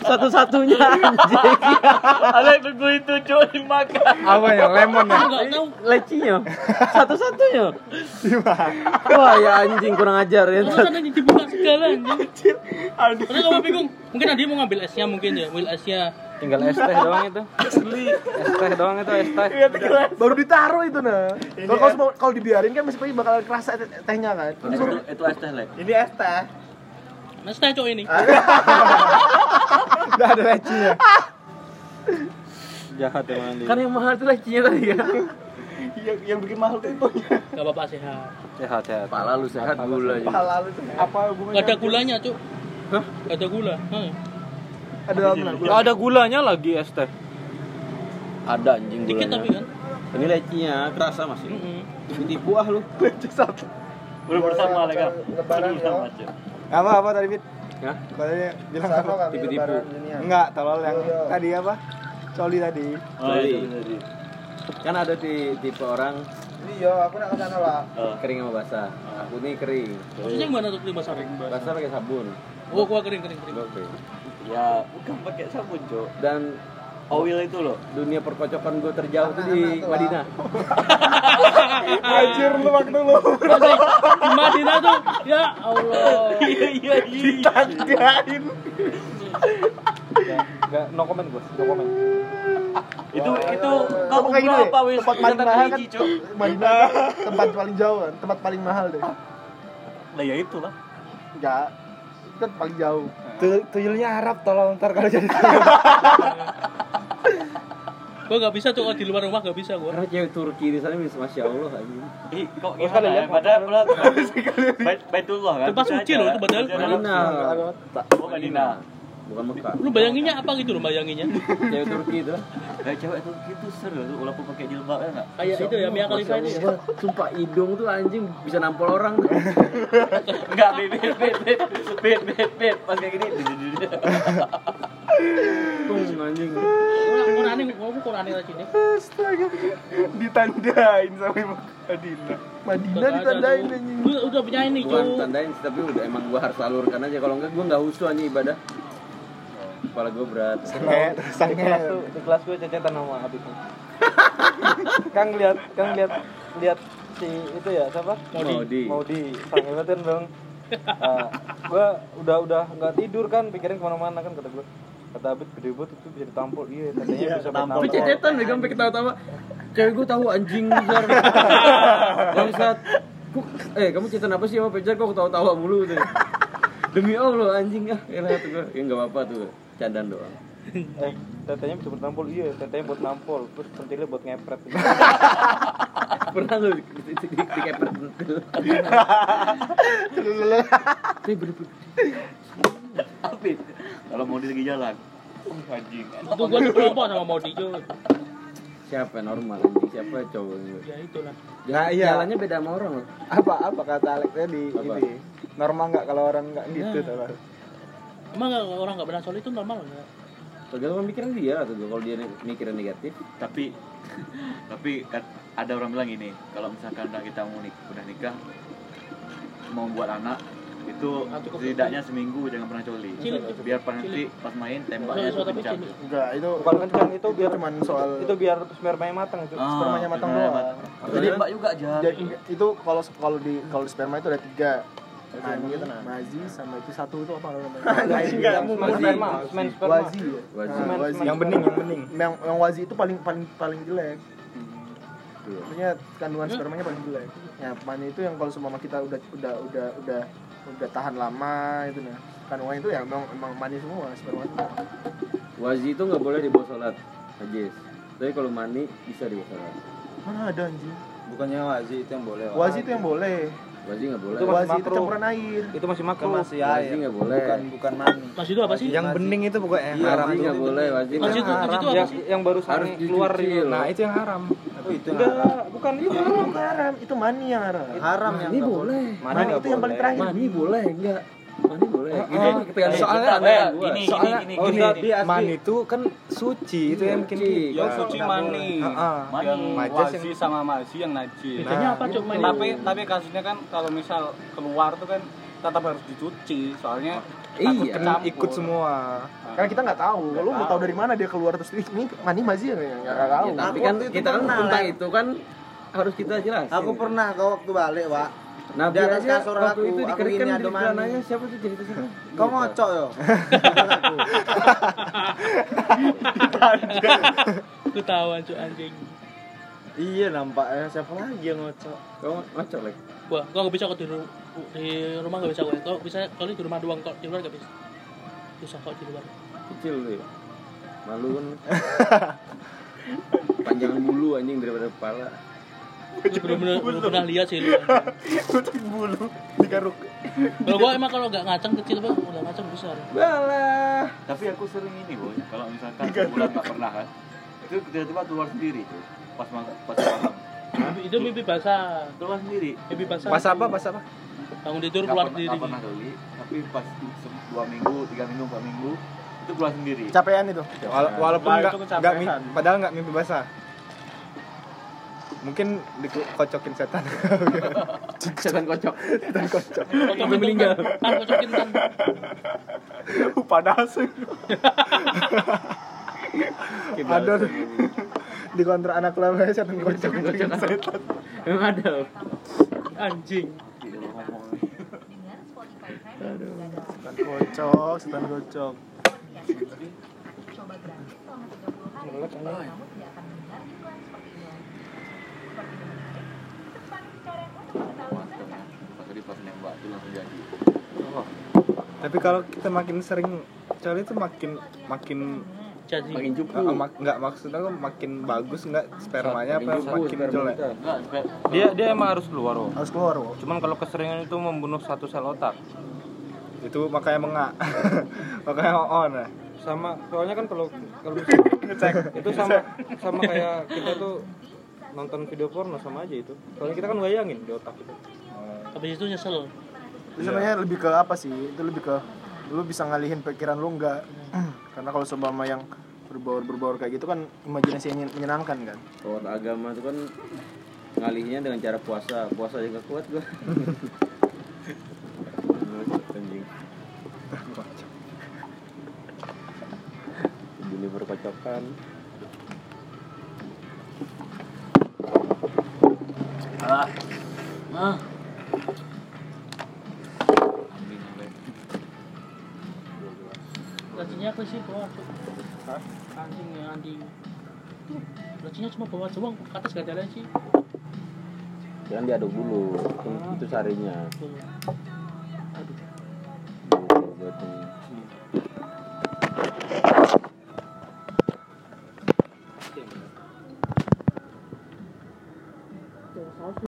Satu-satunya anjing. Ada tunggu itu cuy dimakan. Apa ya? Lemon ya? Lecinya. Satu-satunya. Wah, ya anjing kurang ajar ya. Ada dibuka segala anjing. Terus kamu bingung. Mungkin Adi mau ngambil esnya mungkin ya, ambil esnya. Tinggal es teh doang itu. Es teh doang itu es teh. Baru ditaruh itu nah. Kalau kalau semua- kalau dibiarin kan masih pasti bakal kerasa teh- tehnya kan. Ini baru Itu es teh lek. ini es teh. Nah, setelah cowok ini. Udah ada lecinya. Jahat emang dia. Kan yang mahal itu lecinya tadi kan. Yang yang bikin mahal itu. Gak apa-apa sehat. Sehat sehat. Pala lu sehat gula. Halal itu. Apa hubungannya? Gak ada gulanya, Cuk. Hah? Gak ada gula. Hah. Ada gula. Gak ada gulanya lagi es teh. Ada anjing Dikit gulanya. tapi kan. Ini lecinya kerasa masih. Mm-mm. Tipu-tipu ah lu. Satu. Udah bersama. Lebaran ya. Bersama cuy. Apa apa tadi Fit? Ya. Kalau dia bilang apa? Tipu-tipu. Enggak, tolol yang tadi apa? Coli tadi. Oh, itu tadi. Kan ada ti- tipe orang Iya, aku nak ke sana lah. Oh. kering sama basah. Aku nih kering. Maksudnya gimana tuh lima sari? Basah pakai sabun. Oh, gua kering kering kering. Oke. Ya, bukan pakai sabun, Cuk. Dan Oil itu loh. dunia perkocokan gue terjauh tuh di Madinah. Anjir lu waktu lu. Di Madinah tuh, ya Allah. Iya, iya, iya. Tanggain. Enggak no comment gue, no comment. Itu itu Kamu kamu kayak gini apa wis? Tempat paling mahal kan. Madinah tempat paling jauh kan, tempat paling mahal deh. Lah ya itulah. Enggak. Kan paling jauh. Tu- Tuyulnya Arab tolong ntar kalau jadi Gua gak bisa tuh kalau di luar rumah gak bisa gua. Karena cewek Turki di sana bisa masya Allah anjing. Ih, kok gimana ya? Padahal Bait- Baitullah kan. Tempat suci aja. loh itu padahal. Aja. Madinah. Oh, Madinah. Bukan Mekah. Lu bayanginnya apa gitu lu bayanginnya? Cewek Turki itu. Kayak cewek itu gitu seru tuh walaupun pakai jilbab ya enggak? Kayak itu ya Mia Khalifa itu ya. Sumpah hidung tuh anjing bisa nampol orang. Enggak, bit bit bit bit bit bit bit pas kayak gini. Tung anjing. Qurani, mau Qurani lagi nih. Astaga. Ditandain sama Ibu Madinah. Madinah ditandain anjing. Lu udah punya ini, Bukan Cuk. tandain sih, tapi udah emang gua harus salurkan aja kalau enggak gua enggak husu anjing ibadah. Kepala gua berat. sange sange. di kelas gue cecetan sama Habib Kang lihat Kang lihat lihat si itu ya siapa Maudi. mau di sangetan dong uh, gue udah udah nggak tidur kan pikirin ke mana-mana kan kata gue kata Habib gede banget itu bisa ditampol iya katanya bisa buat tampol. Tapi nampol cecetan deh sampai ketawa-tawa. Cewek gua tahu anjing besar. Bangsat. Eh kamu cecetan apa sih sama Pejar kok ketawa-tawa mulu tuh. Demi Allah anjing ah. Elah tuh gua. Ya enggak apa-apa tuh. Candaan doang. eh tetenya bisa buat nampol iya tetenya buat nampol terus pentilnya buat ngepret Pernah lu di, di, di, di, di kepret pentil. Tapi bener-bener Apit. Kalau mau lagi jalan. Anjing. Itu gua kelompok sama Modi, Cuk. siapa yang normal anjing siapa cowok Ya itulah. Nah, iya. jalannya beda sama orang loh Apa apa kata Alex tadi Apa? ini. Normal nggak kalau orang nggak gitu Nah. tolol. Emang orang nggak pernah solid itu normal nggak? tergantung pemikiran dia atau kalau dia mikiran negatif. Tapi tapi kan ada orang bilang gini, kalau misalkan udah kita mau nik udah nikah mau buat anak itu Ah, setidaknya seminggu jangan pernah coli. Cilik, biar pas nanti pas main tembaknya tapi kencang. Enggak, itu bukan kencang itu biar cuman soal itu biar spermanya matang itu Ah, spermanya matang doang. jadi mbak juga aja Jadi itu kalau kalau di kalau di sperma itu ada tiga. Mani, mazi sama itu satu itu apa namanya? Semen sperma semen sperma Wazi. Wazi. Nah, wazi. Yang bening, yang bening. Yang, yang wazi itu paling paling paling jelek. Tuh. Maksudnya kandungan spermanya paling jelek. Ya, mani itu yang kalau semua kita udah udah udah udah udah tahan lama itu nah. Kandungan itu ya emang emang mani semua sperma wazi itu nggak boleh dibawa sholat najis tapi kalau mani bisa dibawa sholat Mana ada anjing? Bukannya wazi itu yang boleh. Wazi itu yang boleh. Wazi nggak boleh Itu masih Wazi itu campuran air. itu masih Bukan makruh masih Wazi air. nggak boleh. Bukan bukan mani. Mas itu apa sih? Yang bening itu pokoknya yang Iya, haram wazi nggak boleh wazi Mas itu, mas itu apa yang, sih? yang baru Harus keluar itu. Nah, itu yang haram. Oh, itu yang enggak haram. bukan itu Itu bukan haram, itu mani yang haram. Haram yang boleh Mani itu yang paling terakhir. mani boleh enggak Mani boleh. Ah, Gini ah. ketika Soalnya- soalnya gini, Soalnya gini, oh, gini, iya, gini. mani itu kan suci itu yang bikin Suci. kita. Yang suci mani. Heeh. Mani. Yang yang- sama masi yang najis. Bedanya Nah, apa cok main? Tapi tapi kasusnya kan kalau misal keluar tuh kan tetap harus dicuci soalnya Iya. kecampur. ikut semua karena kita nggak tahu Nggak lu mau tahu. dari mana dia keluar terus "Ih, ini mani mazi ya nggak tahu Ya, tapi Aku kan kita kan tentang itu kan harus kita jelasin. Aku pernah kau waktu balik, Pak. Nabi Di atas kasur waktu aku, itu ini di celananya siapa tuh cerita siapa? Kau ngocok yo. Aku. Tahu cok anjing. iya nampaknya siapa lagi yang ngocok? Kau ngocok lagi. Wah, kau nggak bisa kok di, ru- di rumah nggak bisa kok. Kau bisa kau di rumah doang kok di luar nggak bisa. Susah kok di luar. Kecil tuh. ya. Malu kan. Panjangan bulu anjing daripada kepala. Bener-bener belum pernah lihat sih lu. kucing bulu digaruk Kalau gua emang kalau nggak ngacang kecil bang, udah ngacang besar. Balah. Tapi aku sering ini boy, kalau misalkan sebulan nggak pernah kan, itu tiba-tiba keluar sendiri tuh, pas malam, pas malam, Itu mimpi basah. keluar sendiri. Mimpi basah. pas apa pas apa Bangun tidur keluar pernah- diri. nggak pernah kali, tapi pas dua minggu, tiga minggu, empat minggu, itu keluar sendiri. capean itu Wala- walaupun nggak padahal nggak mimpi basah mungkin dikocokin setan Setan kocok. setan kocok Kocokin meninggal. Tan, tan, kocokin tan. padahal sih ada di kontrak anak lama setan kocok Kocok. setan Emang ada. loh. Anjing. Setan kocok setan kocok Pas tadi pas nembak itu langsung jadi. tapi kalau kita makin sering coli itu makin makin Jadi. Makin cupu. eh, mak- nggak maksudnya aku makin bagus nggak spermanya apa Makin makin jelek. Enggak, Dia dia emang harus keluar, oh. harus keluar Wo. Cuman kalau keseringan itu membunuh satu sel otak. itu makanya mengak makanya on ya Sama soalnya kan kalau kalau misalnya- itu sama sama kayak kita tuh nonton video porno sama aja itu. Soalnya kita kan bayangin di otak itu. Habis itu nyesel. itu sebenarnya lebih ke apa sih itu lebih ke lu bisa ngalihin pikiran lu nggak karena kalau seumpama yang berbaur berbaur kayak gitu kan imajinasi yang menyenangkan kan Kalau agama itu kan ngalihnya dengan cara puasa. Puasa juga kuat gua. Anjing. Ini berkocokan. Ah. Ah. Lacinya apa sih bawah cok? Anjing ya anjing. Lacinya cuma bawah doang, ke atas gak ada laci. Jangan diaduk dulu. Itu, itu sarinya. Tuh.